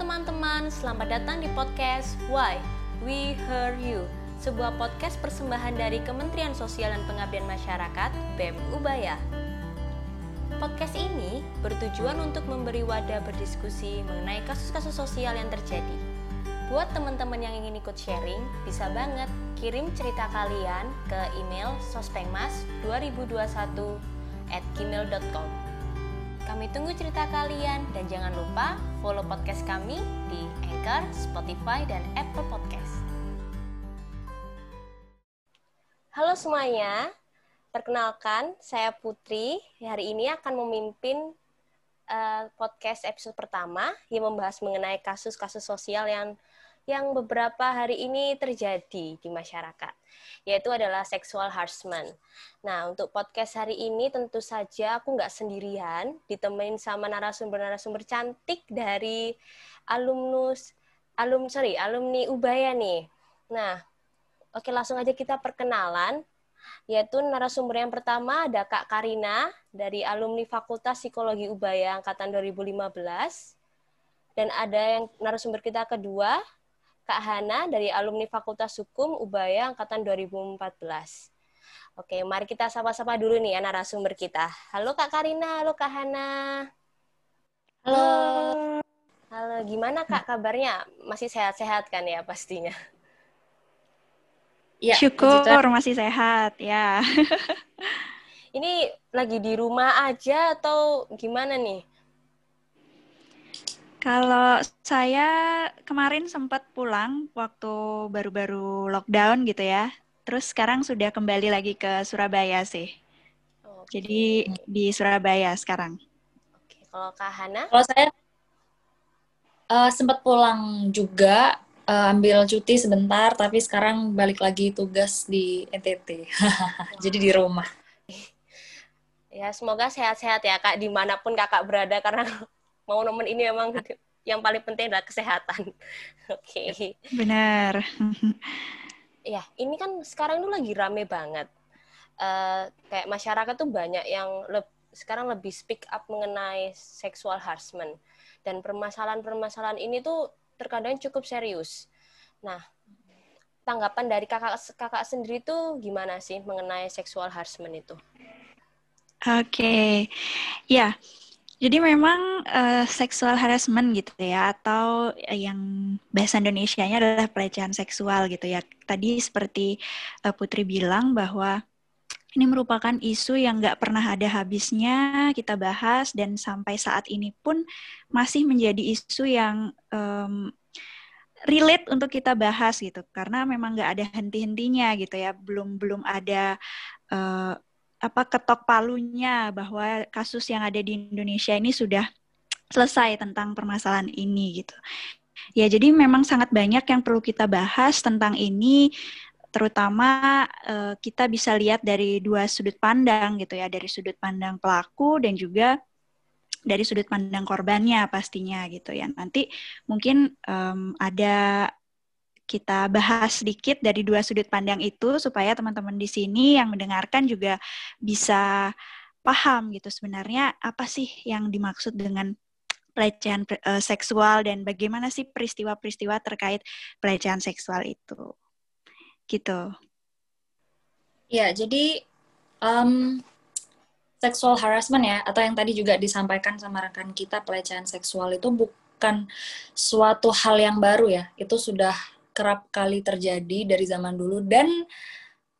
teman-teman, selamat datang di podcast Why We Hear You, sebuah podcast persembahan dari Kementerian Sosial dan Pengabdian Masyarakat BEM Ubaya. Podcast ini bertujuan untuk memberi wadah berdiskusi mengenai kasus-kasus sosial yang terjadi. Buat teman-teman yang ingin ikut sharing, bisa banget kirim cerita kalian ke email sospengmas2021 at gmail.com. Kami tunggu cerita kalian dan jangan lupa follow podcast kami di Anchor, Spotify, dan Apple Podcast. Halo semuanya, perkenalkan saya Putri. Hari ini akan memimpin uh, podcast episode pertama yang membahas mengenai kasus-kasus sosial yang yang beberapa hari ini terjadi di masyarakat, yaitu adalah sexual harassment. Nah, untuk podcast hari ini tentu saja aku nggak sendirian, ditemenin sama narasumber-narasumber cantik dari alumnus, alum sorry, alumni Ubaya nih. Nah, oke langsung aja kita perkenalan, yaitu narasumber yang pertama ada Kak Karina dari alumni Fakultas Psikologi Ubaya angkatan 2015. Dan ada yang narasumber kita kedua, Kak Hana dari alumni Fakultas Hukum Ubaya angkatan 2014. Oke, mari kita sapa-sapa dulu nih ya narasumber kita. Halo Kak Karina, halo Kak Hana. Halo. Halo, gimana Kak kabarnya? Masih sehat-sehat kan ya pastinya? Ya, Syukur masih sehat, ya. Ini lagi di rumah aja atau gimana nih? Kalau saya kemarin sempat pulang waktu baru-baru lockdown gitu ya. Terus sekarang sudah kembali lagi ke Surabaya sih. Oke. Jadi di Surabaya sekarang. Oke, kalau Kak Hana? Kalau saya uh, sempat pulang juga, uh, ambil cuti sebentar, tapi sekarang balik lagi tugas di NTT. Jadi di rumah. Ya, semoga sehat-sehat ya Kak, di mana pun Kakak berada, karena momen-momen ini memang yang paling penting adalah kesehatan. Oke. Okay. Benar. ya, ini kan sekarang itu lagi rame banget. Uh, kayak masyarakat tuh banyak yang le sekarang lebih speak up mengenai sexual harassment dan permasalahan-permasalahan ini tuh terkadang cukup serius. Nah, tanggapan dari kakak kakak sendiri tuh gimana sih mengenai sexual harassment itu? Oke, okay. ya jadi memang uh, sexual harassment gitu ya atau yang bahasa Indonesia-nya adalah pelecehan seksual gitu ya. Tadi seperti uh, Putri bilang bahwa ini merupakan isu yang nggak pernah ada habisnya kita bahas dan sampai saat ini pun masih menjadi isu yang um, relate untuk kita bahas gitu karena memang nggak ada henti-hentinya gitu ya belum belum ada uh, apa ketok palunya bahwa kasus yang ada di Indonesia ini sudah selesai tentang permasalahan ini gitu. Ya, jadi memang sangat banyak yang perlu kita bahas tentang ini terutama uh, kita bisa lihat dari dua sudut pandang gitu ya, dari sudut pandang pelaku dan juga dari sudut pandang korbannya pastinya gitu ya. Nanti mungkin um, ada kita bahas sedikit dari dua sudut pandang itu supaya teman-teman di sini yang mendengarkan juga bisa paham gitu sebenarnya apa sih yang dimaksud dengan pelecehan uh, seksual dan bagaimana sih peristiwa-peristiwa terkait pelecehan seksual itu. Gitu. Ya, jadi um, sexual harassment ya atau yang tadi juga disampaikan sama rekan kita pelecehan seksual itu bukan suatu hal yang baru ya. Itu sudah kerap kali terjadi dari zaman dulu dan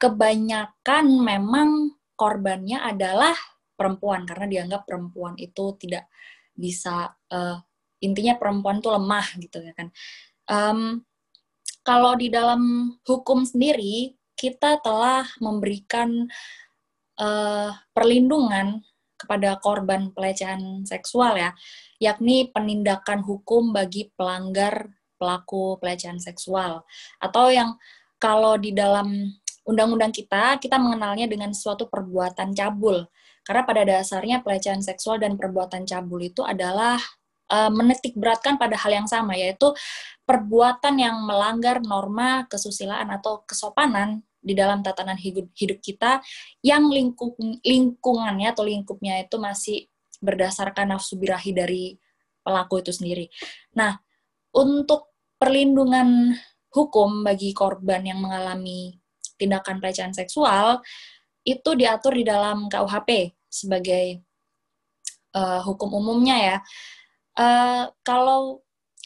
kebanyakan memang korbannya adalah perempuan karena dianggap perempuan itu tidak bisa uh, intinya perempuan itu lemah gitu ya kan. Um, kalau di dalam hukum sendiri kita telah memberikan uh, perlindungan kepada korban pelecehan seksual ya, yakni penindakan hukum bagi pelanggar pelaku pelecehan seksual atau yang kalau di dalam undang-undang kita kita mengenalnya dengan suatu perbuatan cabul karena pada dasarnya pelecehan seksual dan perbuatan cabul itu adalah uh, menitik beratkan pada hal yang sama yaitu perbuatan yang melanggar norma kesusilaan atau kesopanan di dalam tatanan hidup, hidup kita yang lingkup, lingkungannya atau lingkupnya itu masih berdasarkan nafsu birahi dari pelaku itu sendiri. Nah, untuk perlindungan hukum bagi korban yang mengalami tindakan pelecehan seksual itu diatur di dalam KUHP sebagai uh, hukum umumnya ya. Uh, kalau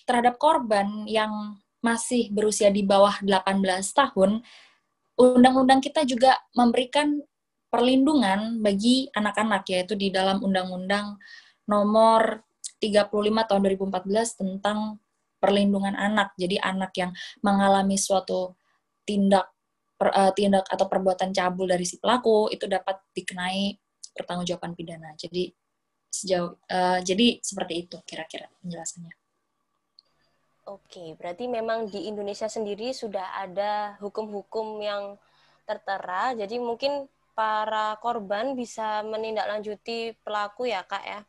terhadap korban yang masih berusia di bawah 18 tahun, undang-undang kita juga memberikan perlindungan bagi anak-anak yaitu di dalam undang-undang nomor 35 tahun 2014 tentang perlindungan anak. Jadi anak yang mengalami suatu tindak per, uh, tindak atau perbuatan cabul dari si pelaku itu dapat dikenai pertanggungjawaban pidana. Jadi sejauh uh, jadi seperti itu kira-kira penjelasannya. Oke, berarti memang di Indonesia sendiri sudah ada hukum-hukum yang tertera, jadi mungkin para korban bisa menindaklanjuti pelaku ya kak ya?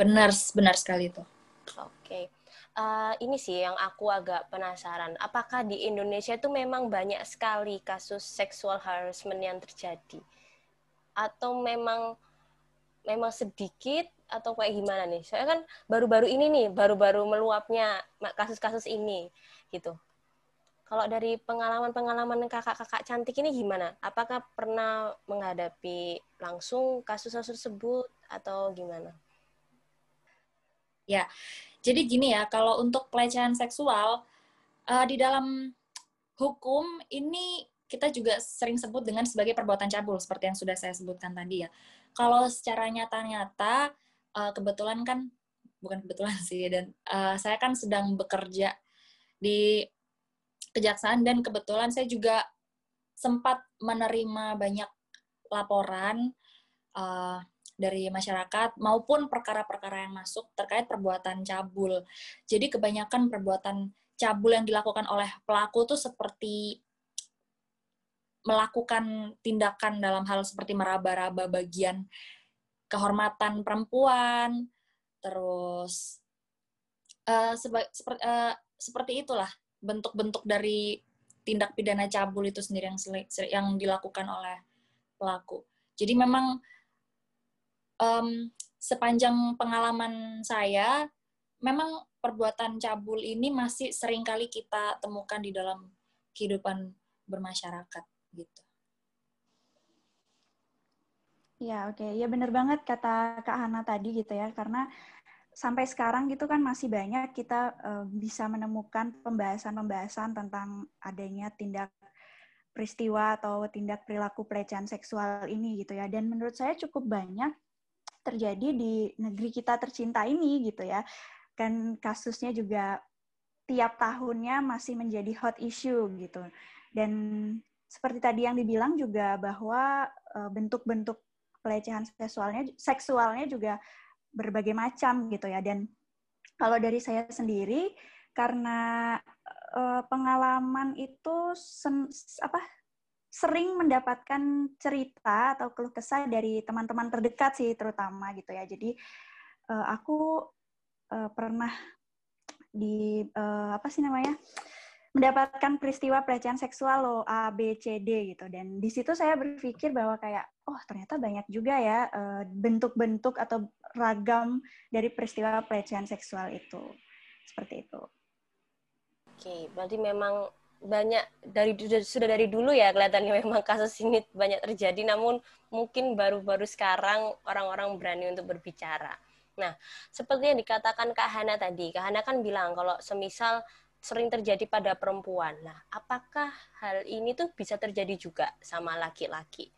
Benar, benar sekali itu. Oke, uh, ini sih yang aku agak penasaran. Apakah di Indonesia itu memang banyak sekali kasus sexual harassment yang terjadi, atau memang memang sedikit atau kayak gimana nih? Saya kan baru-baru ini nih, baru-baru meluapnya kasus-kasus ini gitu. Kalau dari pengalaman-pengalaman kakak-kakak cantik ini gimana? Apakah pernah menghadapi langsung kasus-kasus tersebut atau gimana? Ya, jadi gini ya, kalau untuk pelecehan seksual uh, di dalam hukum ini kita juga sering sebut dengan sebagai perbuatan cabul seperti yang sudah saya sebutkan tadi ya. Kalau secara nyata-nyata uh, kebetulan kan bukan kebetulan sih dan uh, saya kan sedang bekerja di kejaksaan dan kebetulan saya juga sempat menerima banyak laporan uh, dari masyarakat maupun perkara-perkara yang masuk terkait perbuatan cabul. Jadi kebanyakan perbuatan cabul yang dilakukan oleh pelaku tuh seperti melakukan tindakan dalam hal seperti meraba-raba bagian kehormatan perempuan, terus uh, seba, seperti, uh, seperti itulah bentuk-bentuk dari tindak pidana cabul itu sendiri yang yang dilakukan oleh pelaku. Jadi memang um, sepanjang pengalaman saya, memang perbuatan cabul ini masih sering kali kita temukan di dalam kehidupan bermasyarakat gitu. Ya, oke. Okay. Ya benar banget kata Kak Hana tadi gitu ya, karena sampai sekarang gitu kan masih banyak kita uh, bisa menemukan pembahasan-pembahasan tentang adanya tindak peristiwa atau tindak perilaku pelecehan seksual ini gitu ya. Dan menurut saya cukup banyak terjadi di negeri kita tercinta ini gitu ya. Kan kasusnya juga tiap tahunnya masih menjadi hot issue gitu. Dan seperti tadi yang dibilang juga bahwa eh, bentuk-bentuk pelecehan seksualnya seksualnya juga berbagai macam gitu ya dan kalau dari saya sendiri karena uh, pengalaman itu apa sering mendapatkan cerita atau keluh kesah dari teman-teman terdekat sih terutama gitu ya. Jadi uh, aku uh, pernah di uh, apa sih namanya mendapatkan peristiwa pelecehan seksual lo A B C D gitu. Dan di situ saya berpikir bahwa kayak oh ternyata banyak juga ya bentuk-bentuk atau ragam dari peristiwa pelecehan seksual itu. Seperti itu. Oke, berarti memang banyak dari sudah dari dulu ya kelihatannya memang kasus ini banyak terjadi namun mungkin baru-baru sekarang orang-orang berani untuk berbicara. Nah, seperti yang dikatakan Kak Hana tadi, Kak Hana kan bilang kalau semisal sering terjadi pada perempuan. Nah, apakah hal ini tuh bisa terjadi juga sama laki-laki?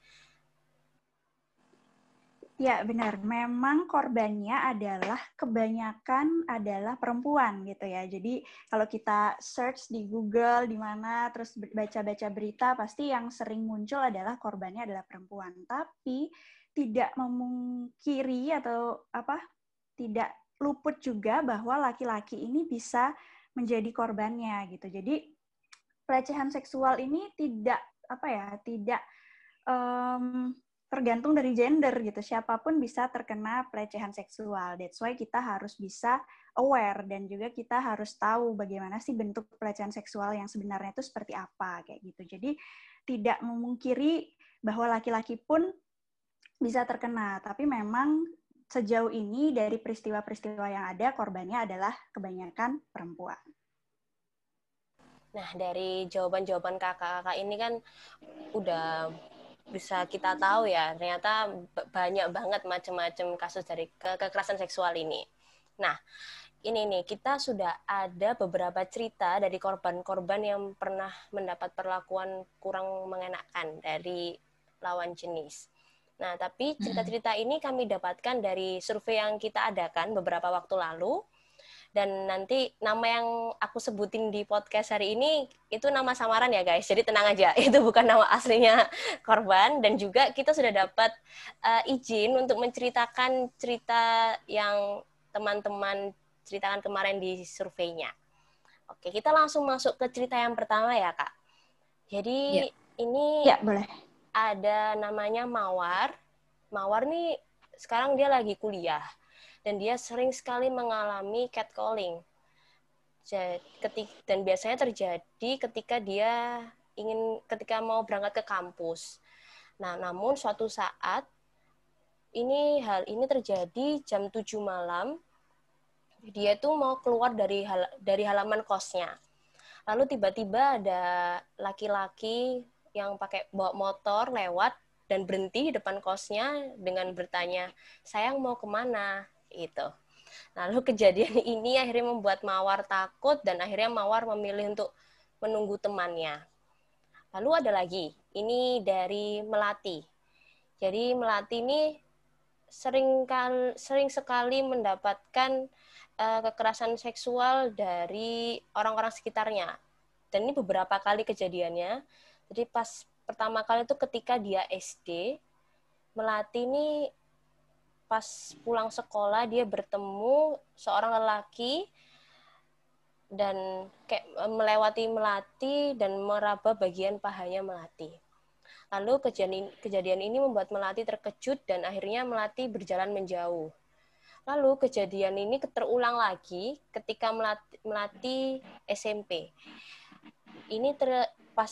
Ya, benar. Memang korbannya adalah kebanyakan adalah perempuan gitu ya. Jadi kalau kita search di Google di mana terus baca-baca berita pasti yang sering muncul adalah korbannya adalah perempuan. Tapi tidak memungkiri atau apa? Tidak luput juga bahwa laki-laki ini bisa menjadi korbannya gitu. Jadi pelecehan seksual ini tidak apa ya, tidak um, tergantung dari gender gitu. Siapa pun bisa terkena pelecehan seksual. That's why kita harus bisa aware dan juga kita harus tahu bagaimana sih bentuk pelecehan seksual yang sebenarnya itu seperti apa kayak gitu. Jadi tidak memungkiri bahwa laki-laki pun bisa terkena, tapi memang sejauh ini dari peristiwa-peristiwa yang ada korbannya adalah kebanyakan perempuan. Nah, dari jawaban-jawaban kakak-kakak ini kan udah bisa kita tahu ya, ternyata banyak banget macam-macam kasus dari ke kekerasan seksual ini. Nah, ini nih, kita sudah ada beberapa cerita dari korban-korban yang pernah mendapat perlakuan kurang mengenakan dari lawan jenis. Nah, tapi cerita-cerita ini kami dapatkan dari survei yang kita adakan beberapa waktu lalu dan nanti nama yang aku sebutin di podcast hari ini itu nama samaran ya guys. Jadi tenang aja itu bukan nama aslinya korban. Dan juga kita sudah dapat uh, izin untuk menceritakan cerita yang teman-teman ceritakan kemarin di surveinya. Oke kita langsung masuk ke cerita yang pertama ya kak. Jadi ya. ini ya boleh. ada namanya Mawar. Mawar nih sekarang dia lagi kuliah dan dia sering sekali mengalami catcalling. dan biasanya terjadi ketika dia ingin ketika mau berangkat ke kampus. Nah, namun suatu saat ini hal ini terjadi jam 7 malam. Dia tuh mau keluar dari hal, dari halaman kosnya. Lalu tiba-tiba ada laki-laki yang pakai bawa motor lewat dan berhenti di depan kosnya dengan bertanya, "Sayang mau ke mana?" Itu. Lalu kejadian ini akhirnya membuat Mawar takut dan akhirnya Mawar memilih untuk menunggu temannya. Lalu ada lagi, ini dari Melati. Jadi Melati ini sering sering sekali mendapatkan uh, kekerasan seksual dari orang-orang sekitarnya. Dan ini beberapa kali kejadiannya. Jadi pas pertama kali itu ketika dia SD, Melati ini pas pulang sekolah dia bertemu seorang lelaki dan kayak melewati melati dan meraba bagian pahanya melati. Lalu kejadian, kejadian ini membuat melati terkejut dan akhirnya melati berjalan menjauh. Lalu kejadian ini terulang lagi ketika melati, melati SMP. Ini ter, pas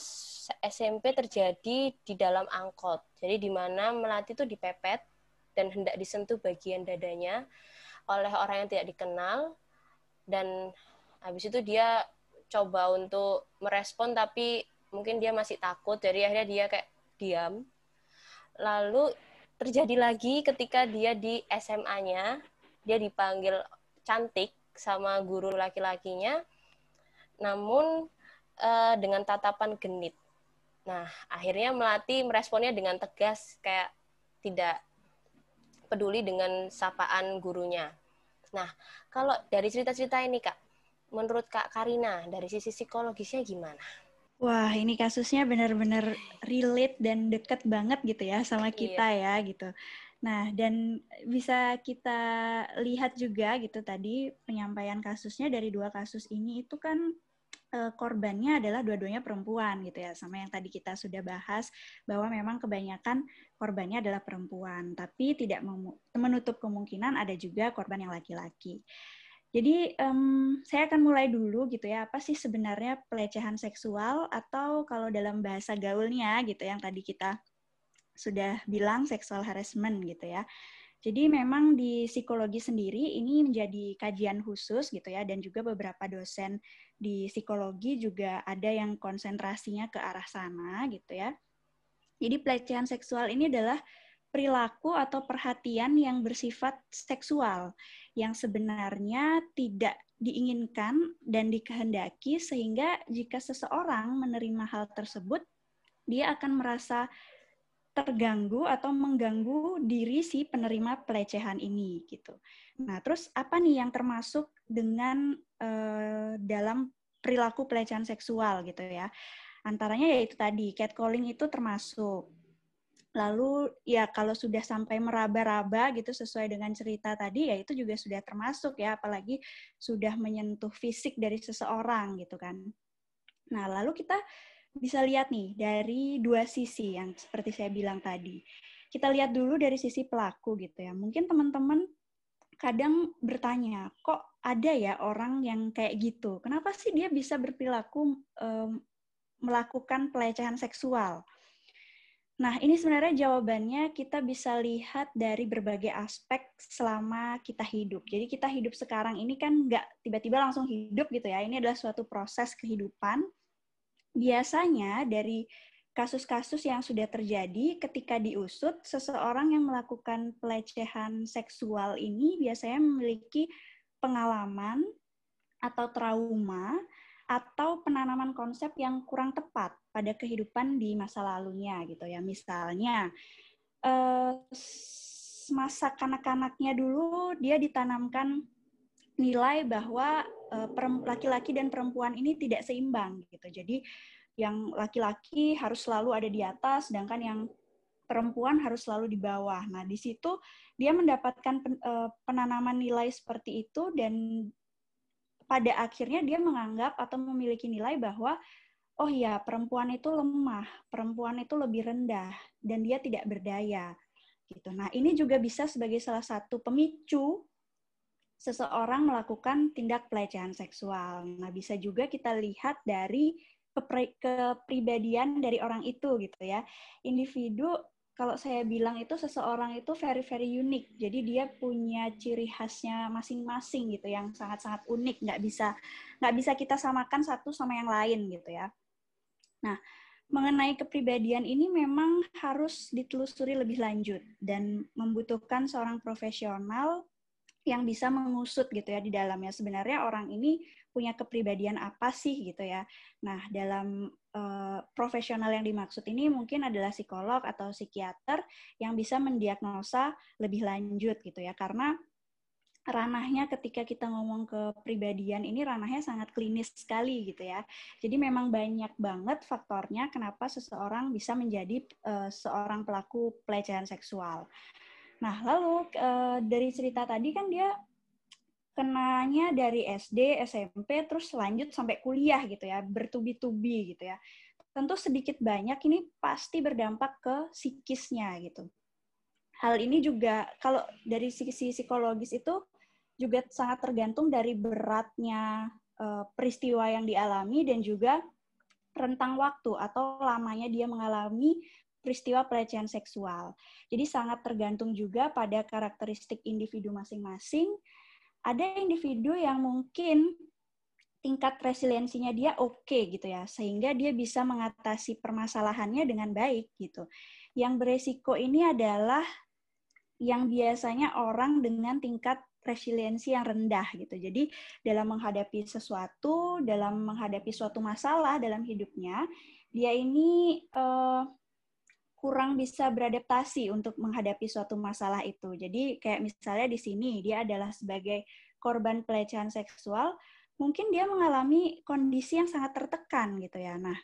SMP terjadi di dalam angkot. Jadi di mana melati itu dipepet dan hendak disentuh bagian dadanya oleh orang yang tidak dikenal. Dan habis itu dia coba untuk merespon tapi mungkin dia masih takut. Jadi akhirnya dia kayak diam. Lalu terjadi lagi ketika dia di SMA-nya dia dipanggil cantik sama guru laki-lakinya. Namun uh, dengan tatapan genit. Nah akhirnya melati meresponnya dengan tegas kayak tidak peduli dengan sapaan gurunya. Nah, kalau dari cerita-cerita ini, Kak, menurut Kak Karina, dari sisi psikologisnya gimana? Wah, ini kasusnya benar-benar relate dan deket banget gitu ya sama iya. kita iya. ya gitu. Nah, dan bisa kita lihat juga gitu tadi penyampaian kasusnya dari dua kasus ini itu kan uh, korbannya adalah dua-duanya perempuan gitu ya sama yang tadi kita sudah bahas bahwa memang kebanyakan korbannya adalah perempuan tapi tidak menutup kemungkinan ada juga korban yang laki-laki. Jadi um, saya akan mulai dulu gitu ya apa sih sebenarnya pelecehan seksual atau kalau dalam bahasa gaulnya gitu yang tadi kita sudah bilang seksual harassment gitu ya. Jadi memang di psikologi sendiri ini menjadi kajian khusus gitu ya dan juga beberapa dosen di psikologi juga ada yang konsentrasinya ke arah sana gitu ya. Jadi pelecehan seksual ini adalah perilaku atau perhatian yang bersifat seksual yang sebenarnya tidak diinginkan dan dikehendaki sehingga jika seseorang menerima hal tersebut dia akan merasa terganggu atau mengganggu diri si penerima pelecehan ini gitu. Nah, terus apa nih yang termasuk dengan uh, dalam perilaku pelecehan seksual gitu ya? Antaranya yaitu tadi catcalling itu termasuk. Lalu ya kalau sudah sampai meraba-raba gitu sesuai dengan cerita tadi ya itu juga sudah termasuk ya apalagi sudah menyentuh fisik dari seseorang gitu kan. Nah, lalu kita bisa lihat nih dari dua sisi yang seperti saya bilang tadi. Kita lihat dulu dari sisi pelaku gitu ya. Mungkin teman-teman kadang bertanya, kok ada ya orang yang kayak gitu? Kenapa sih dia bisa berperilaku um, melakukan pelecehan seksual? Nah, ini sebenarnya jawabannya kita bisa lihat dari berbagai aspek selama kita hidup. Jadi kita hidup sekarang ini kan nggak tiba-tiba langsung hidup gitu ya. Ini adalah suatu proses kehidupan. Biasanya dari kasus-kasus yang sudah terjadi ketika diusut, seseorang yang melakukan pelecehan seksual ini biasanya memiliki pengalaman atau trauma atau penanaman konsep yang kurang tepat pada kehidupan di masa lalunya gitu ya. Misalnya eh, masa kanak-kanaknya dulu dia ditanamkan nilai bahwa eh, laki-laki dan perempuan ini tidak seimbang gitu. Jadi yang laki-laki harus selalu ada di atas, sedangkan yang perempuan harus selalu di bawah. Nah, di situ dia mendapatkan eh, penanaman nilai seperti itu dan pada akhirnya dia menganggap atau memiliki nilai bahwa oh ya perempuan itu lemah, perempuan itu lebih rendah dan dia tidak berdaya gitu. Nah, ini juga bisa sebagai salah satu pemicu seseorang melakukan tindak pelecehan seksual. Nah, bisa juga kita lihat dari kepribadian dari orang itu gitu ya. Individu kalau saya bilang itu seseorang itu very very unik. Jadi dia punya ciri khasnya masing-masing gitu yang sangat-sangat unik, nggak bisa nggak bisa kita samakan satu sama yang lain gitu ya. Nah, mengenai kepribadian ini memang harus ditelusuri lebih lanjut dan membutuhkan seorang profesional yang bisa mengusut gitu ya di dalamnya sebenarnya orang ini punya kepribadian apa sih gitu ya. Nah, dalam uh, profesional yang dimaksud ini mungkin adalah psikolog atau psikiater yang bisa mendiagnosa lebih lanjut gitu ya. Karena ranahnya ketika kita ngomong ke pribadian ini ranahnya sangat klinis sekali gitu ya. Jadi memang banyak banget faktornya kenapa seseorang bisa menjadi uh, seorang pelaku pelecehan seksual. Nah, lalu uh, dari cerita tadi kan dia kenanya dari SD, SMP, terus lanjut sampai kuliah gitu ya, bertubi-tubi gitu ya. Tentu sedikit banyak ini pasti berdampak ke psikisnya gitu. Hal ini juga kalau dari sisi psikologis itu juga sangat tergantung dari beratnya uh, peristiwa yang dialami dan juga rentang waktu atau lamanya dia mengalami peristiwa pelecehan seksual. Jadi sangat tergantung juga pada karakteristik individu masing-masing. Ada individu yang mungkin tingkat resiliensinya dia oke okay, gitu ya, sehingga dia bisa mengatasi permasalahannya dengan baik gitu. Yang beresiko ini adalah yang biasanya orang dengan tingkat resiliensi yang rendah gitu. Jadi dalam menghadapi sesuatu, dalam menghadapi suatu masalah dalam hidupnya, dia ini uh, kurang bisa beradaptasi untuk menghadapi suatu masalah itu. Jadi kayak misalnya di sini dia adalah sebagai korban pelecehan seksual, mungkin dia mengalami kondisi yang sangat tertekan gitu ya. Nah,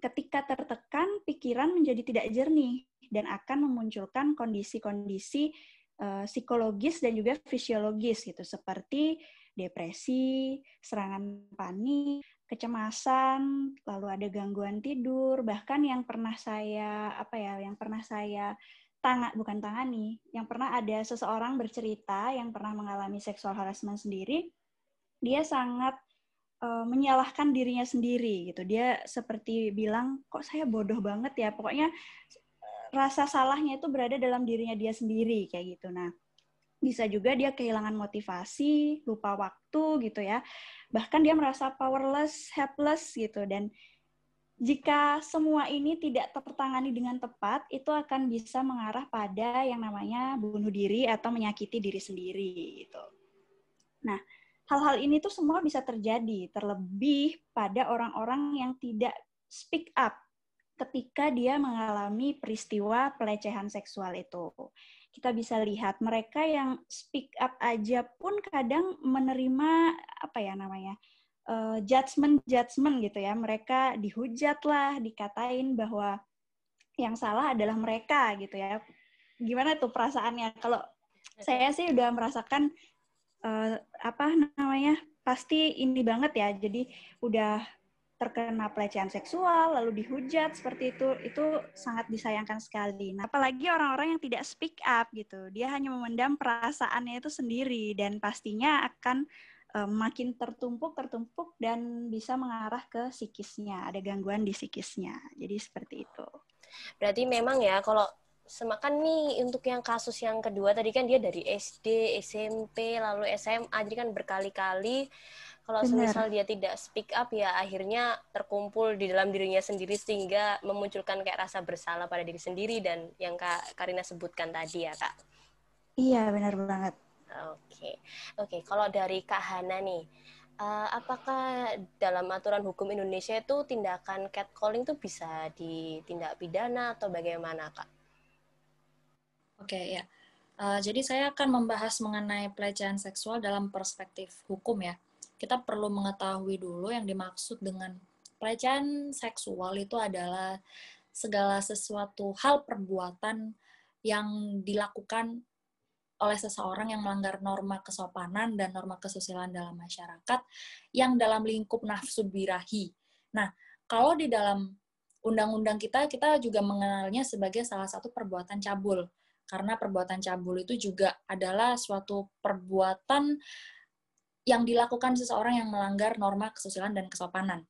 ketika tertekan, pikiran menjadi tidak jernih dan akan memunculkan kondisi-kondisi uh, psikologis dan juga fisiologis gitu, seperti depresi, serangan panik, kecemasan, lalu ada gangguan tidur, bahkan yang pernah saya apa ya, yang pernah saya tangan bukan tangani, yang pernah ada seseorang bercerita yang pernah mengalami seksual harassment sendiri, dia sangat uh, menyalahkan dirinya sendiri gitu. Dia seperti bilang, kok saya bodoh banget ya. Pokoknya rasa salahnya itu berada dalam dirinya dia sendiri kayak gitu. Nah, bisa juga dia kehilangan motivasi, lupa waktu gitu ya. Bahkan dia merasa powerless, helpless gitu dan jika semua ini tidak tertangani dengan tepat, itu akan bisa mengarah pada yang namanya bunuh diri atau menyakiti diri sendiri gitu. Nah, hal-hal ini tuh semua bisa terjadi, terlebih pada orang-orang yang tidak speak up ketika dia mengalami peristiwa pelecehan seksual itu kita bisa lihat. Mereka yang speak up aja pun kadang menerima apa ya namanya uh, judgement judgement gitu ya. Mereka dihujat lah dikatain bahwa yang salah adalah mereka gitu ya. Gimana tuh perasaannya? Kalau saya sih udah merasakan uh, apa namanya pasti ini banget ya. Jadi udah terkena pelecehan seksual lalu dihujat seperti itu itu sangat disayangkan sekali. Nah, apalagi orang-orang yang tidak speak up gitu. Dia hanya memendam perasaannya itu sendiri dan pastinya akan um, makin tertumpuk tertumpuk dan bisa mengarah ke psikisnya, ada gangguan di psikisnya. Jadi seperti itu. Berarti memang ya kalau semakan nih untuk yang kasus yang kedua tadi kan dia dari SD, SMP, lalu SMA, jadi kan berkali-kali kalau semisal dia tidak speak up ya akhirnya terkumpul di dalam dirinya sendiri sehingga memunculkan kayak rasa bersalah pada diri sendiri dan yang Kak Karina sebutkan tadi ya Kak. Iya benar banget. Oke, oke. Kalau dari Kak Hana nih, uh, apakah dalam aturan hukum Indonesia itu tindakan catcalling itu bisa ditindak pidana atau bagaimana, Kak? Oke, okay, ya. Uh, jadi saya akan membahas mengenai pelecehan seksual dalam perspektif hukum ya. Kita perlu mengetahui dulu yang dimaksud dengan pelecehan seksual itu adalah segala sesuatu hal perbuatan yang dilakukan oleh seseorang yang melanggar norma kesopanan dan norma kesusilaan dalam masyarakat yang dalam lingkup nafsu birahi. Nah, kalau di dalam undang-undang kita, kita juga mengenalnya sebagai salah satu perbuatan cabul. Karena perbuatan cabul itu juga adalah suatu perbuatan yang dilakukan seseorang yang melanggar norma kesusilaan dan kesopanan.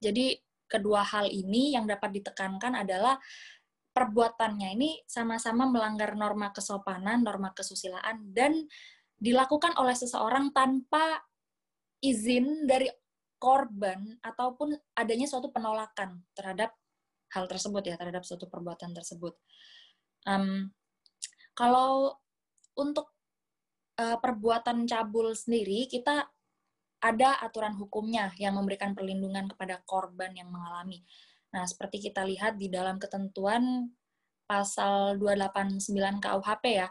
Jadi, kedua hal ini yang dapat ditekankan adalah perbuatannya ini sama-sama melanggar norma kesopanan, norma kesusilaan, dan dilakukan oleh seseorang tanpa izin dari korban ataupun adanya suatu penolakan terhadap hal tersebut ya, terhadap suatu perbuatan tersebut. Um, kalau untuk uh, perbuatan cabul sendiri, kita ada aturan hukumnya yang memberikan perlindungan kepada korban yang mengalami. Nah, seperti kita lihat di dalam ketentuan pasal 289 KUHP ya,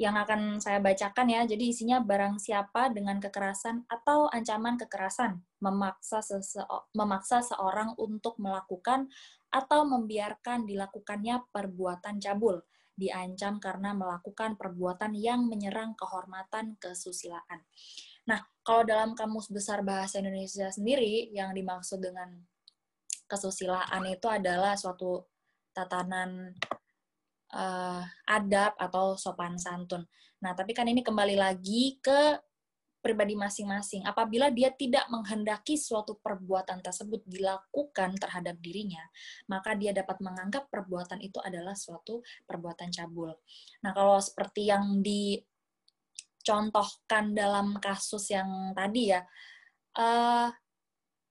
yang akan saya bacakan ya. Jadi isinya barang siapa dengan kekerasan atau ancaman kekerasan memaksa memaksa seorang untuk melakukan atau membiarkan dilakukannya perbuatan cabul, diancam karena melakukan perbuatan yang menyerang kehormatan kesusilaan. Nah, kalau dalam Kamus Besar Bahasa Indonesia sendiri yang dimaksud dengan kesusilaan itu adalah suatu tatanan uh, adab atau sopan santun. Nah, tapi kan ini kembali lagi ke pribadi masing-masing. Apabila dia tidak menghendaki suatu perbuatan tersebut dilakukan terhadap dirinya, maka dia dapat menganggap perbuatan itu adalah suatu perbuatan cabul. Nah, kalau seperti yang dicontohkan dalam kasus yang tadi ya, uh,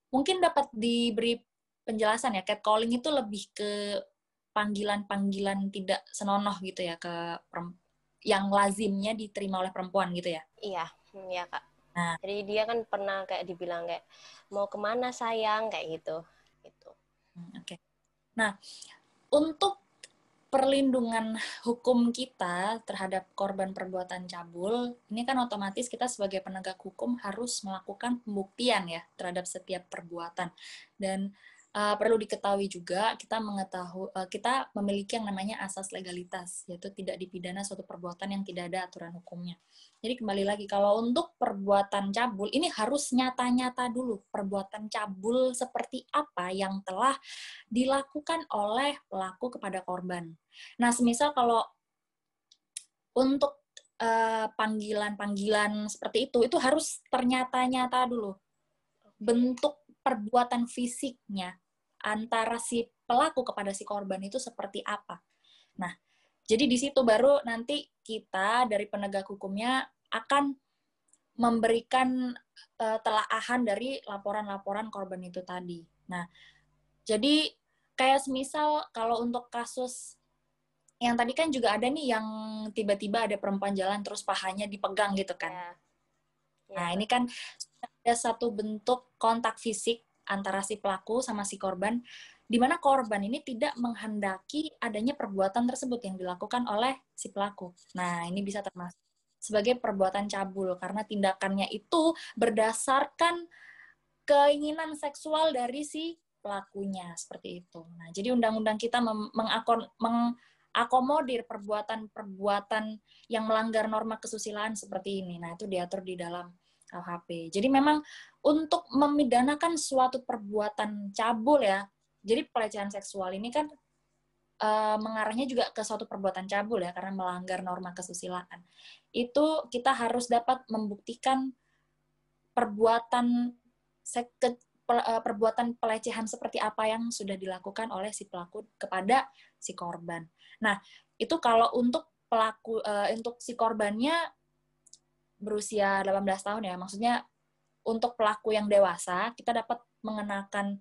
mungkin dapat diberi penjelasan ya catcalling itu lebih ke panggilan-panggilan tidak senonoh gitu ya ke yang lazimnya diterima oleh perempuan gitu ya? Iya iya kak. Nah. Jadi dia kan pernah kayak dibilang kayak mau ke mana sayang? kayak gitu gitu. Hmm, oke. Okay. nah untuk perlindungan hukum kita terhadap korban perbuatan cabul, ini kan otomatis kita sebagai penegak hukum harus melakukan pembuktian ya terhadap setiap perbuatan. Dan uh, perlu diketahui juga kita mengetahui uh, kita memiliki yang namanya asas legalitas yaitu tidak dipidana suatu perbuatan yang tidak ada aturan hukumnya. Jadi kembali lagi kalau untuk perbuatan cabul ini harus nyata-nyata dulu perbuatan cabul seperti apa yang telah dilakukan oleh pelaku kepada korban. Nah, semisal kalau untuk eh, panggilan-panggilan uh, seperti itu itu harus ternyata-nyata dulu bentuk perbuatan fisiknya antara si pelaku kepada si korban itu seperti apa. Nah, jadi di situ baru nanti kita dari penegak hukumnya akan memberikan uh, telaahan dari laporan-laporan korban itu tadi. Nah, jadi kayak semisal kalau untuk kasus yang tadi kan juga ada nih yang tiba-tiba ada perempuan jalan terus pahanya dipegang gitu kan. Ya. Ya. Nah, ini kan ada satu bentuk kontak fisik antara si pelaku sama si korban, di mana korban ini tidak menghendaki adanya perbuatan tersebut yang dilakukan oleh si pelaku. Nah, ini bisa termasuk sebagai perbuatan cabul karena tindakannya itu berdasarkan keinginan seksual dari si pelakunya seperti itu. Nah, jadi undang-undang kita mengakomodir perbuatan-perbuatan yang melanggar norma kesusilaan seperti ini. Nah, itu diatur di dalam KUHP. Jadi memang untuk memidanakan suatu perbuatan cabul ya, jadi pelecehan seksual ini kan uh, mengarahnya juga ke suatu perbuatan cabul ya, karena melanggar norma kesusilaan. Itu kita harus dapat membuktikan perbuatan eh, perbuatan pelecehan seperti apa yang sudah dilakukan oleh si pelaku kepada si korban. Nah, itu kalau untuk pelaku uh, untuk si korbannya berusia 18 tahun ya, maksudnya untuk pelaku yang dewasa kita dapat mengenakan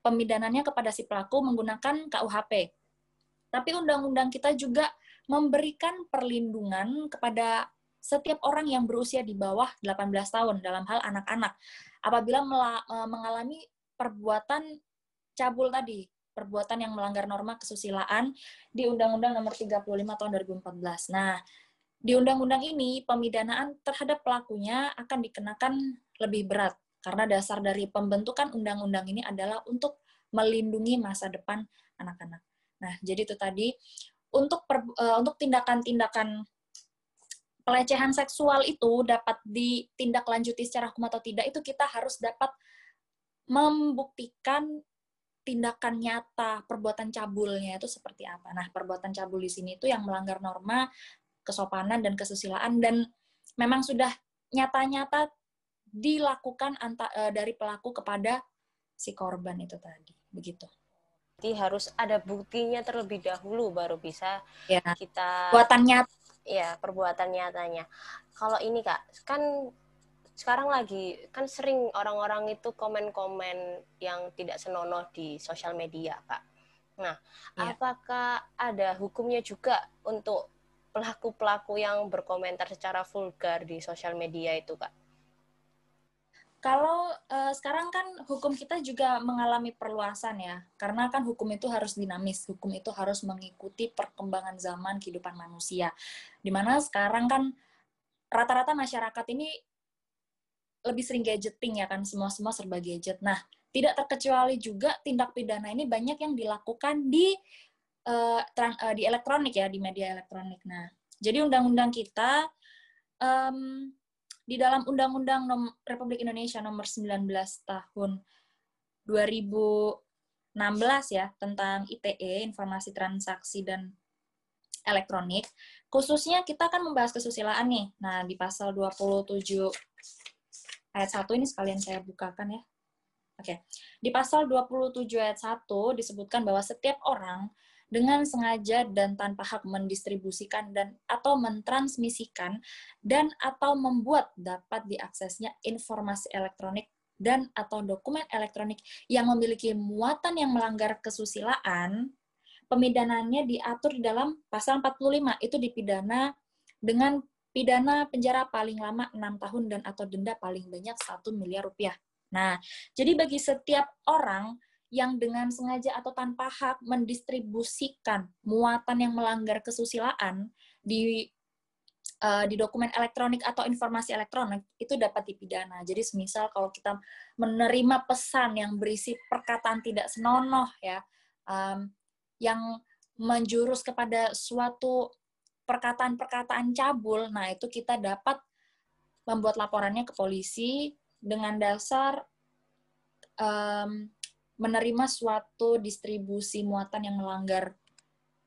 pemidanannya kepada si pelaku menggunakan KUHP. Tapi undang-undang kita juga memberikan perlindungan kepada setiap orang yang berusia di bawah 18 tahun dalam hal anak-anak apabila e, mengalami perbuatan cabul tadi, perbuatan yang melanggar norma kesusilaan di Undang-Undang Nomor 35 Tahun 2014. Nah, di undang-undang ini pemidanaan terhadap pelakunya akan dikenakan lebih berat karena dasar dari pembentukan undang-undang ini adalah untuk melindungi masa depan anak-anak. Nah, jadi itu tadi untuk per, uh, untuk tindakan-tindakan pelecehan seksual itu dapat ditindaklanjuti secara hukum atau tidak itu kita harus dapat membuktikan tindakan nyata perbuatan cabulnya itu seperti apa. Nah, perbuatan cabul di sini itu yang melanggar norma kesopanan dan kesusilaan dan memang sudah nyata-nyata dilakukan anta, e, dari pelaku kepada si korban itu tadi. Begitu. Jadi harus ada buktinya terlebih dahulu baru bisa ya. kita buatan nyata ya perbuatan nyatanya. Kalau ini kak, kan sekarang lagi kan sering orang-orang itu komen-komen yang tidak senonoh di sosial media kak. Nah, ya. apakah ada hukumnya juga untuk pelaku-pelaku yang berkomentar secara vulgar di sosial media itu kak? Kalau uh, sekarang kan hukum kita juga mengalami perluasan ya, karena kan hukum itu harus dinamis, hukum itu harus mengikuti perkembangan zaman kehidupan manusia. Di mana sekarang kan rata-rata masyarakat ini lebih sering gadgeting ya kan, semua-semua serba gadget. Nah, tidak terkecuali juga tindak pidana ini banyak yang dilakukan di uh, uh, di elektronik ya, di media elektronik. Nah, jadi undang-undang kita um, di dalam Undang-Undang Republik Indonesia nomor 19 tahun 2016 ya tentang ITE informasi transaksi dan elektronik khususnya kita akan membahas kesusilaan nih nah di pasal 27 ayat 1 ini sekalian saya bukakan ya Oke. Di pasal 27 ayat 1 disebutkan bahwa setiap orang dengan sengaja dan tanpa hak mendistribusikan dan atau mentransmisikan dan atau membuat dapat diaksesnya informasi elektronik dan atau dokumen elektronik yang memiliki muatan yang melanggar kesusilaan, pemidanannya diatur di dalam pasal 45 itu dipidana dengan pidana penjara paling lama 6 tahun dan atau denda paling banyak 1 miliar rupiah. Nah, jadi bagi setiap orang yang dengan sengaja atau tanpa hak mendistribusikan muatan yang melanggar kesusilaan di uh, di dokumen elektronik atau informasi elektronik itu dapat dipidana. Jadi semisal kalau kita menerima pesan yang berisi perkataan tidak senonoh ya, um, yang menjurus kepada suatu perkataan-perkataan cabul, nah itu kita dapat membuat laporannya ke polisi dengan dasar um, menerima suatu distribusi muatan yang melanggar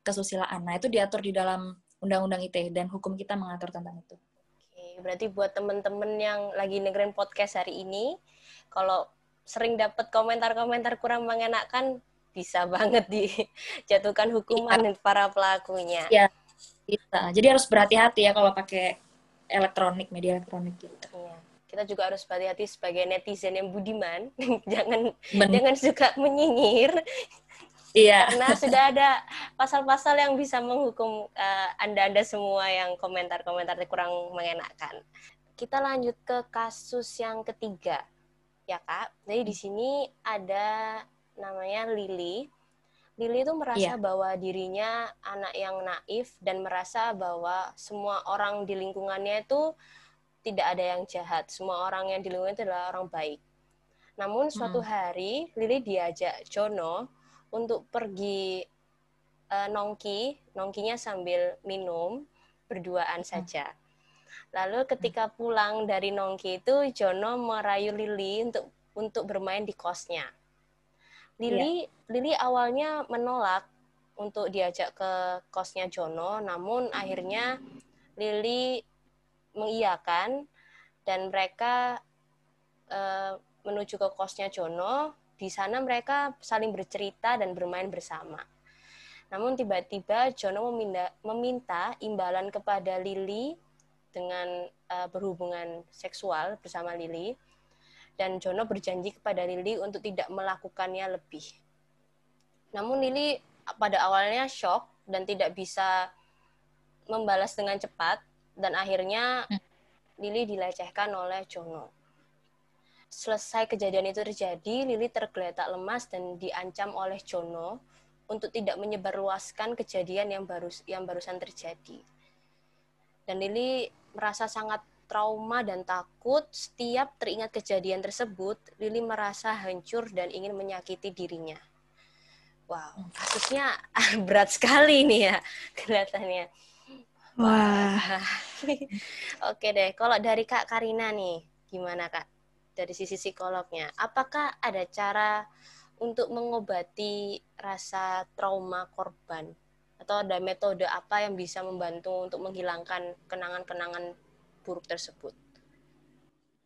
kesusilaan. Nah, itu diatur di dalam Undang-Undang ITE dan hukum kita mengatur tentang itu. Oke, berarti buat teman-teman yang lagi dengerin podcast hari ini, kalau sering dapat komentar-komentar kurang mengenakan, bisa banget dijatuhkan hukuman ya. para pelakunya. Iya, bisa. Jadi harus berhati-hati ya kalau pakai elektronik, media elektronik gitu. Iya kita juga harus berhati-hati sebagai netizen yang budiman jangan Men jangan suka menyinyir Iya. Karena sudah ada pasal-pasal yang bisa menghukum uh, anda-anda semua yang komentar-komentar kurang mengenakan. Kita lanjut ke kasus yang ketiga, ya kak. Jadi di sini ada namanya Lili. Lili itu merasa yeah. bahwa dirinya anak yang naif dan merasa bahwa semua orang di lingkungannya itu tidak ada yang jahat. Semua orang yang di lingkungan itu adalah orang baik. Namun suatu hmm. hari Lili diajak Jono untuk pergi uh, nongki, nongkinya sambil minum berduaan hmm. saja. Lalu ketika pulang dari nongki itu Jono merayu Lili untuk untuk bermain di kosnya. Lili yeah. Lili awalnya menolak untuk diajak ke kosnya Jono, namun akhirnya Lili mengiyakan dan mereka uh, menuju ke kosnya Jono. Di sana mereka saling bercerita dan bermain bersama. Namun tiba-tiba Jono meminta, meminta imbalan kepada Lily dengan uh, berhubungan seksual bersama Lily dan Jono berjanji kepada Lily untuk tidak melakukannya lebih. Namun Lily pada awalnya shock dan tidak bisa membalas dengan cepat dan akhirnya hmm. Lily dilecehkan oleh Jono. Selesai kejadian itu terjadi, Lily tergeletak lemas dan diancam oleh Jono untuk tidak menyebarluaskan kejadian yang baru yang barusan terjadi. Dan Lily merasa sangat trauma dan takut setiap teringat kejadian tersebut, Lily merasa hancur dan ingin menyakiti dirinya. Wow, kasusnya berat sekali nih ya kelihatannya. Wah. Oke deh, kalau dari Kak Karina nih, gimana Kak? Dari sisi psikolognya, apakah ada cara untuk mengobati rasa trauma korban? Atau ada metode apa yang bisa membantu untuk menghilangkan kenangan-kenangan buruk tersebut?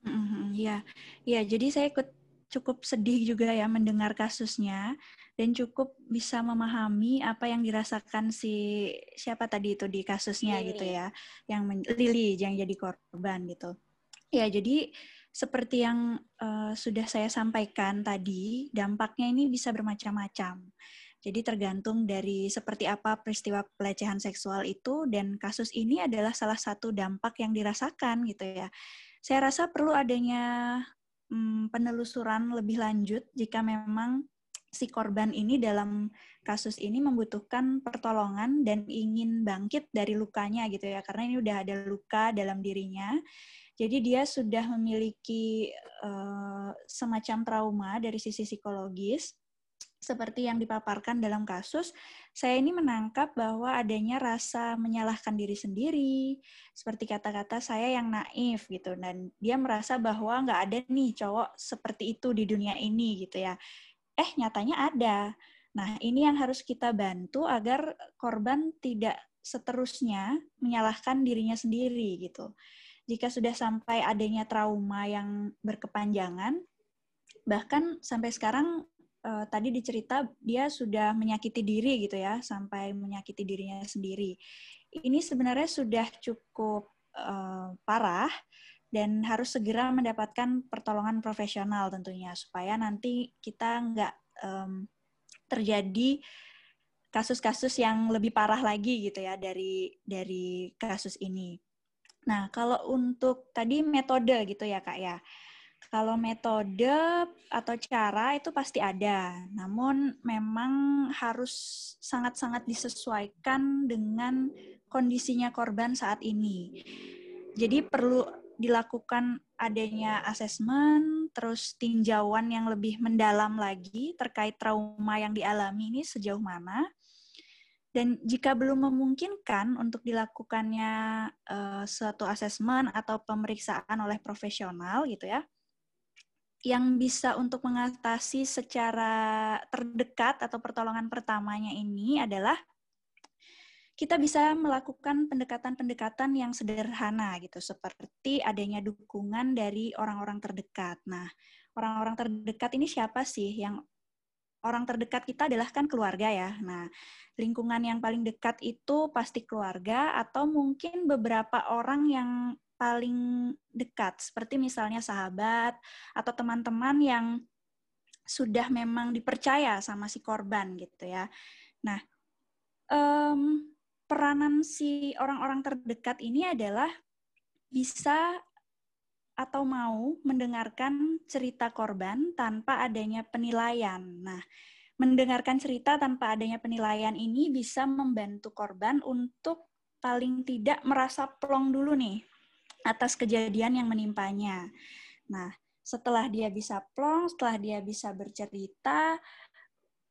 Mm-hmm, ya, ya. Jadi saya ikut cukup sedih juga ya mendengar kasusnya dan cukup bisa memahami apa yang dirasakan si siapa tadi itu di kasusnya Lili. gitu ya, yang Lili yang jadi korban gitu. Ya, jadi seperti yang uh, sudah saya sampaikan tadi, dampaknya ini bisa bermacam-macam. Jadi tergantung dari seperti apa peristiwa pelecehan seksual itu dan kasus ini adalah salah satu dampak yang dirasakan gitu ya. Saya rasa perlu adanya hmm, penelusuran lebih lanjut jika memang si korban ini dalam kasus ini membutuhkan pertolongan dan ingin bangkit dari lukanya gitu ya karena ini udah ada luka dalam dirinya. Jadi dia sudah memiliki uh, semacam trauma dari sisi psikologis seperti yang dipaparkan dalam kasus, saya ini menangkap bahwa adanya rasa menyalahkan diri sendiri, seperti kata-kata saya yang naif gitu, dan dia merasa bahwa nggak ada nih cowok seperti itu di dunia ini gitu ya eh nyatanya ada. Nah, ini yang harus kita bantu agar korban tidak seterusnya menyalahkan dirinya sendiri gitu. Jika sudah sampai adanya trauma yang berkepanjangan, bahkan sampai sekarang uh, tadi dicerita dia sudah menyakiti diri gitu ya, sampai menyakiti dirinya sendiri. Ini sebenarnya sudah cukup uh, parah dan harus segera mendapatkan pertolongan profesional tentunya supaya nanti kita nggak um, terjadi kasus-kasus yang lebih parah lagi gitu ya dari dari kasus ini. Nah kalau untuk tadi metode gitu ya kak ya. Kalau metode atau cara itu pasti ada, namun memang harus sangat-sangat disesuaikan dengan kondisinya korban saat ini. Jadi perlu dilakukan adanya asesmen, terus tinjauan yang lebih mendalam lagi terkait trauma yang dialami ini sejauh mana. Dan jika belum memungkinkan untuk dilakukannya uh, suatu asesmen atau pemeriksaan oleh profesional gitu ya, yang bisa untuk mengatasi secara terdekat atau pertolongan pertamanya ini adalah kita bisa melakukan pendekatan-pendekatan yang sederhana gitu seperti adanya dukungan dari orang-orang terdekat. Nah, orang-orang terdekat ini siapa sih yang orang terdekat kita adalah kan keluarga ya. Nah, lingkungan yang paling dekat itu pasti keluarga atau mungkin beberapa orang yang paling dekat seperti misalnya sahabat atau teman-teman yang sudah memang dipercaya sama si korban gitu ya. Nah, peranan si orang-orang terdekat ini adalah bisa atau mau mendengarkan cerita korban tanpa adanya penilaian. Nah, mendengarkan cerita tanpa adanya penilaian ini bisa membantu korban untuk paling tidak merasa plong dulu nih atas kejadian yang menimpanya. Nah, setelah dia bisa plong, setelah dia bisa bercerita,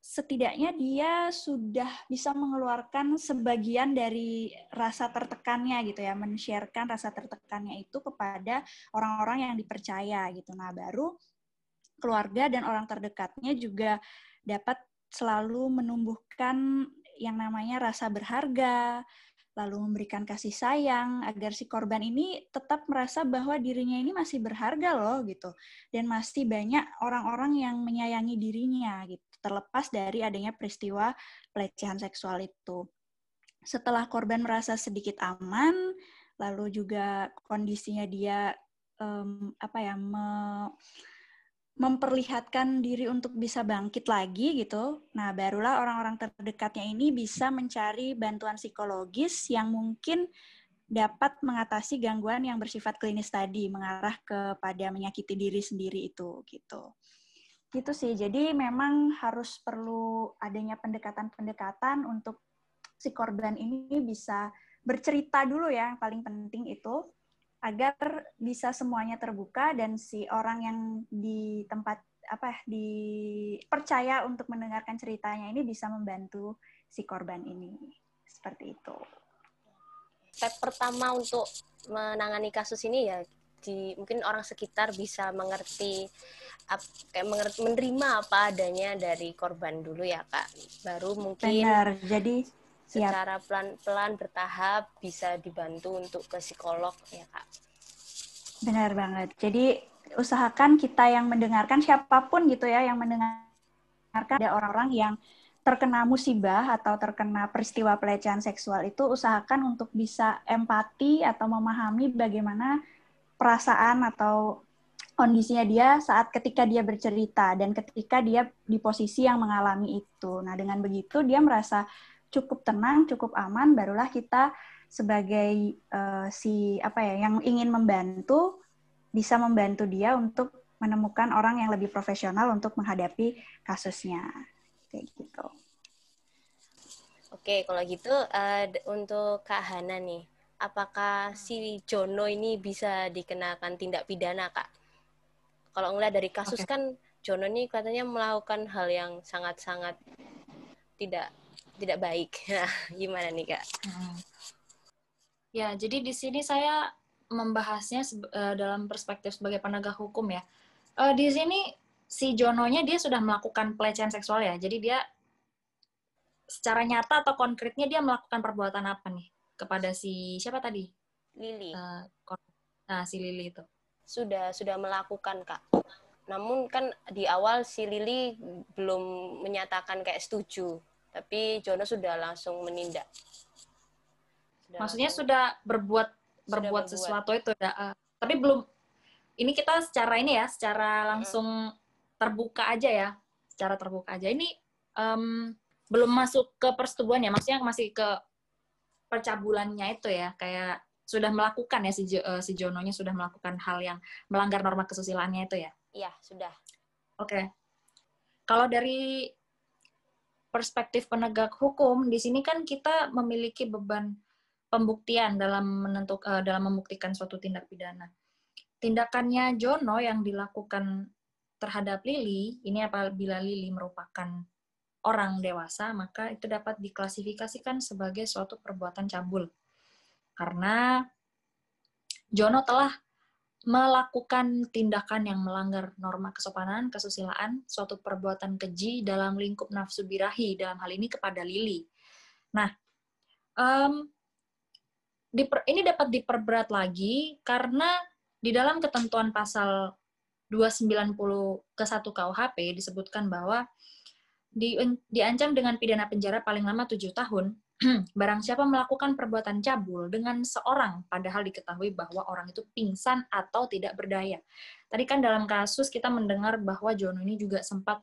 setidaknya dia sudah bisa mengeluarkan sebagian dari rasa tertekannya gitu ya, men-sharekan rasa tertekannya itu kepada orang-orang yang dipercaya gitu. Nah, baru keluarga dan orang terdekatnya juga dapat selalu menumbuhkan yang namanya rasa berharga, lalu memberikan kasih sayang agar si korban ini tetap merasa bahwa dirinya ini masih berharga loh gitu dan masih banyak orang-orang yang menyayangi dirinya gitu terlepas dari adanya peristiwa pelecehan seksual itu. Setelah korban merasa sedikit aman, lalu juga kondisinya dia um, apa ya me, memperlihatkan diri untuk bisa bangkit lagi gitu. Nah, barulah orang-orang terdekatnya ini bisa mencari bantuan psikologis yang mungkin dapat mengatasi gangguan yang bersifat klinis tadi, mengarah kepada menyakiti diri sendiri itu gitu. Gitu sih. Jadi memang harus perlu adanya pendekatan-pendekatan untuk si korban ini bisa bercerita dulu ya, yang paling penting itu agar bisa semuanya terbuka dan si orang yang di tempat apa dipercaya untuk mendengarkan ceritanya ini bisa membantu si korban ini seperti itu. Step pertama untuk menangani kasus ini ya di mungkin orang sekitar bisa mengerti kayak mengerti menerima apa adanya dari korban dulu ya kak baru mungkin Benar. jadi secara pelan-pelan bertahap bisa dibantu untuk ke psikolog ya kak. Benar banget. Jadi usahakan kita yang mendengarkan siapa pun gitu ya yang mendengarkan ada orang-orang yang terkena musibah atau terkena peristiwa pelecehan seksual itu usahakan untuk bisa empati atau memahami bagaimana perasaan atau kondisinya dia saat ketika dia bercerita dan ketika dia di posisi yang mengalami itu. Nah, dengan begitu dia merasa cukup tenang, cukup aman, barulah kita sebagai uh, si apa ya yang ingin membantu bisa membantu dia untuk menemukan orang yang lebih profesional untuk menghadapi kasusnya kayak gitu. Oke, kalau gitu uh, untuk Kak Hana nih, apakah si Jono ini bisa dikenakan tindak pidana, Kak? Kalau ngeliat dari kasus okay. kan Jono ini katanya melakukan hal yang sangat-sangat tidak tidak baik. Nah, gimana nih kak? Hmm. Ya, jadi di sini saya membahasnya uh, dalam perspektif sebagai penegak hukum ya. Uh, di sini si Jononya dia sudah melakukan pelecehan seksual ya. Jadi dia secara nyata atau konkretnya dia melakukan perbuatan apa nih kepada si siapa tadi? Lili. Uh, nah, si Lili itu. Sudah sudah melakukan kak. Namun kan di awal si Lili belum menyatakan kayak setuju tapi Jono sudah langsung menindak. Sudah Maksudnya langsung, sudah berbuat berbuat, sudah sesuatu itu ya. Uh, tapi belum ini kita secara ini ya, secara langsung hmm. terbuka aja ya, secara terbuka aja. Ini um, belum masuk ke persetubuhan ya, maksudnya masih ke percabulannya itu ya, kayak sudah melakukan ya si uh, si Jononya sudah melakukan hal yang melanggar norma kesusilaannya itu ya. Iya, sudah. Oke. Okay. Kalau dari perspektif penegak hukum, di sini kan kita memiliki beban pembuktian dalam menentuk uh, dalam membuktikan suatu tindak pidana. Tindakannya Jono yang dilakukan terhadap Lili, ini apabila Lili merupakan orang dewasa, maka itu dapat diklasifikasikan sebagai suatu perbuatan cabul. Karena Jono telah melakukan tindakan yang melanggar norma kesopanan, kesusilaan, suatu perbuatan keji dalam lingkup nafsu birahi, dalam hal ini kepada Lili. Nah, um, diper, ini dapat diperberat lagi karena di dalam ketentuan pasal 290 ke 1 KUHP disebutkan bahwa di, diancam dengan pidana penjara paling lama 7 tahun barang siapa melakukan perbuatan cabul dengan seorang padahal diketahui bahwa orang itu pingsan atau tidak berdaya. Tadi kan dalam kasus kita mendengar bahwa Jono ini juga sempat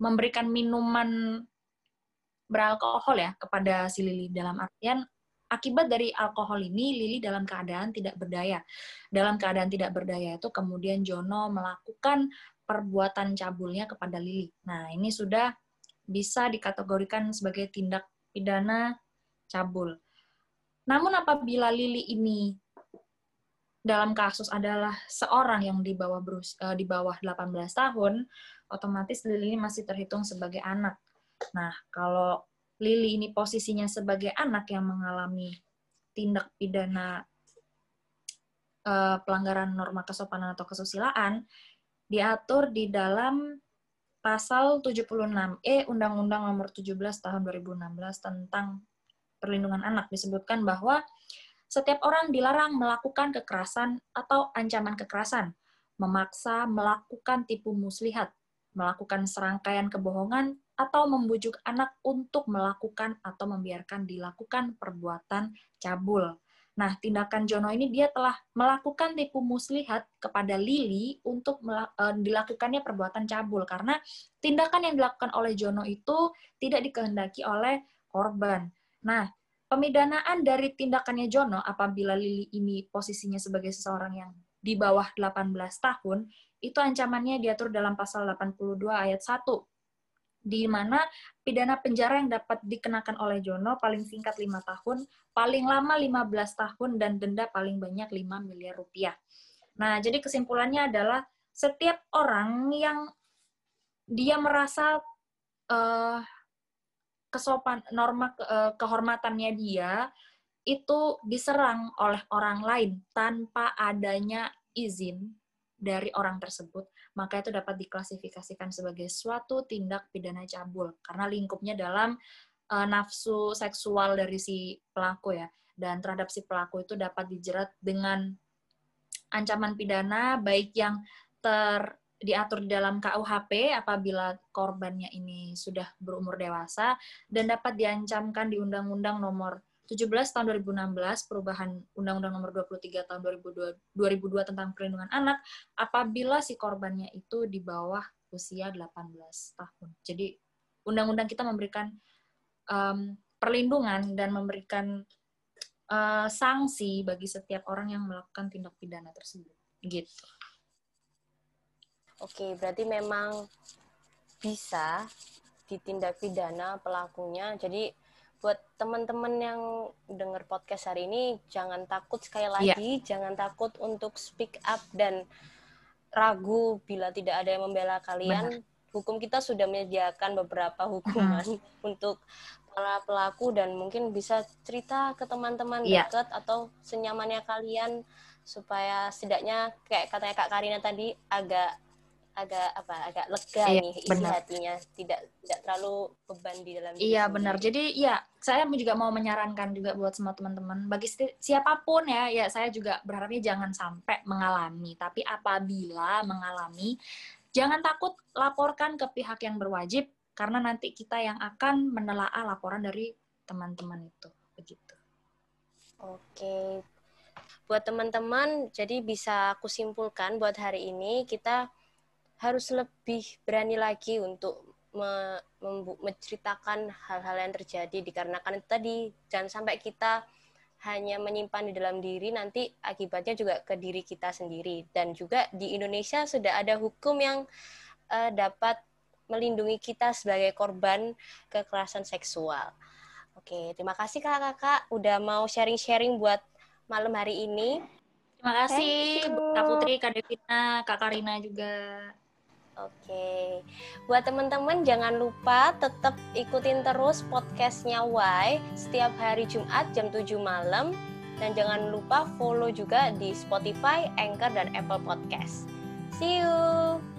memberikan minuman beralkohol ya kepada si Lili dalam artian akibat dari alkohol ini Lili dalam keadaan tidak berdaya. Dalam keadaan tidak berdaya itu kemudian Jono melakukan perbuatan cabulnya kepada Lili. Nah, ini sudah bisa dikategorikan sebagai tindak pidana cabul. Namun apabila Lili ini dalam kasus adalah seorang yang di bawah berus, uh, di bawah 18 tahun, otomatis Lili masih terhitung sebagai anak. Nah, kalau Lili ini posisinya sebagai anak yang mengalami tindak pidana uh, pelanggaran norma kesopanan atau kesusilaan, diatur di dalam pasal 76E Undang-Undang Nomor 17 Tahun 2016 tentang Perlindungan Anak disebutkan bahwa setiap orang dilarang melakukan kekerasan atau ancaman kekerasan, memaksa melakukan tipu muslihat, melakukan serangkaian kebohongan, atau membujuk anak untuk melakukan atau membiarkan dilakukan perbuatan cabul. Nah, tindakan Jono ini dia telah melakukan tipu muslihat kepada Lili untuk uh, dilakukannya perbuatan cabul karena tindakan yang dilakukan oleh Jono itu tidak dikehendaki oleh korban. Nah, pemidanaan dari tindakannya Jono apabila Lili ini posisinya sebagai seseorang yang di bawah 18 tahun, itu ancamannya diatur dalam pasal 82 ayat 1 di mana pidana penjara yang dapat dikenakan oleh Jono paling singkat lima tahun, paling lama 15 tahun, dan denda paling banyak 5 miliar rupiah. Nah, jadi kesimpulannya adalah setiap orang yang dia merasa uh, kesopan norma uh, kehormatannya dia itu diserang oleh orang lain tanpa adanya izin dari orang tersebut, maka itu dapat diklasifikasikan sebagai suatu tindak pidana cabul karena lingkupnya dalam uh, nafsu seksual dari si pelaku ya. Dan terhadap si pelaku itu dapat dijerat dengan ancaman pidana baik yang ter diatur di dalam KUHP apabila korbannya ini sudah berumur dewasa dan dapat diancamkan di Undang-Undang Nomor 17 tahun 2016 perubahan Undang-Undang Nomor 23 tahun 2002, 2002 tentang perlindungan anak apabila si korbannya itu di bawah usia 18 tahun. Jadi undang-undang kita memberikan um, perlindungan dan memberikan uh, sanksi bagi setiap orang yang melakukan tindak pidana tersebut. Gitu. Oke, berarti memang bisa ditindak pidana pelakunya. Jadi buat teman-teman yang dengar podcast hari ini jangan takut sekali iya. lagi yeah. jangan takut untuk speak up dan ragu bila tidak ada yang membela kalian Benar. hukum kita sudah menyediakan beberapa hukuman uh-huh. untuk para pelaku dan mungkin bisa cerita ke teman-teman yeah. dekat atau senyamannya kalian supaya setidaknya kayak katanya Kak Karina tadi agak agak apa agak lega iya, nih isi benar. hatinya tidak tidak terlalu beban di dalam iya benar. Jadi ya saya juga mau menyarankan juga buat semua teman-teman bagi siapa pun ya ya saya juga berharapnya jangan sampai mengalami tapi apabila mengalami jangan takut laporkan ke pihak yang berwajib karena nanti kita yang akan menelaah laporan dari teman-teman itu begitu. Oke. Buat teman-teman jadi bisa aku simpulkan buat hari ini kita harus lebih berani lagi untuk me, menceritakan hal-hal yang terjadi dikarenakan tadi jangan sampai kita hanya menyimpan di dalam diri nanti akibatnya juga ke diri kita sendiri dan juga di Indonesia sudah ada hukum yang uh, dapat melindungi kita sebagai korban kekerasan seksual. Oke, terima kasih kakak-kakak udah mau sharing-sharing buat malam hari ini. Terima kasih Kak Putri, Kak Devina, Kak Karina juga. Oke, buat teman-teman jangan lupa tetap ikutin terus podcastnya Y setiap hari Jumat jam 7 malam dan jangan lupa follow juga di Spotify, Anchor, dan Apple Podcast. See you!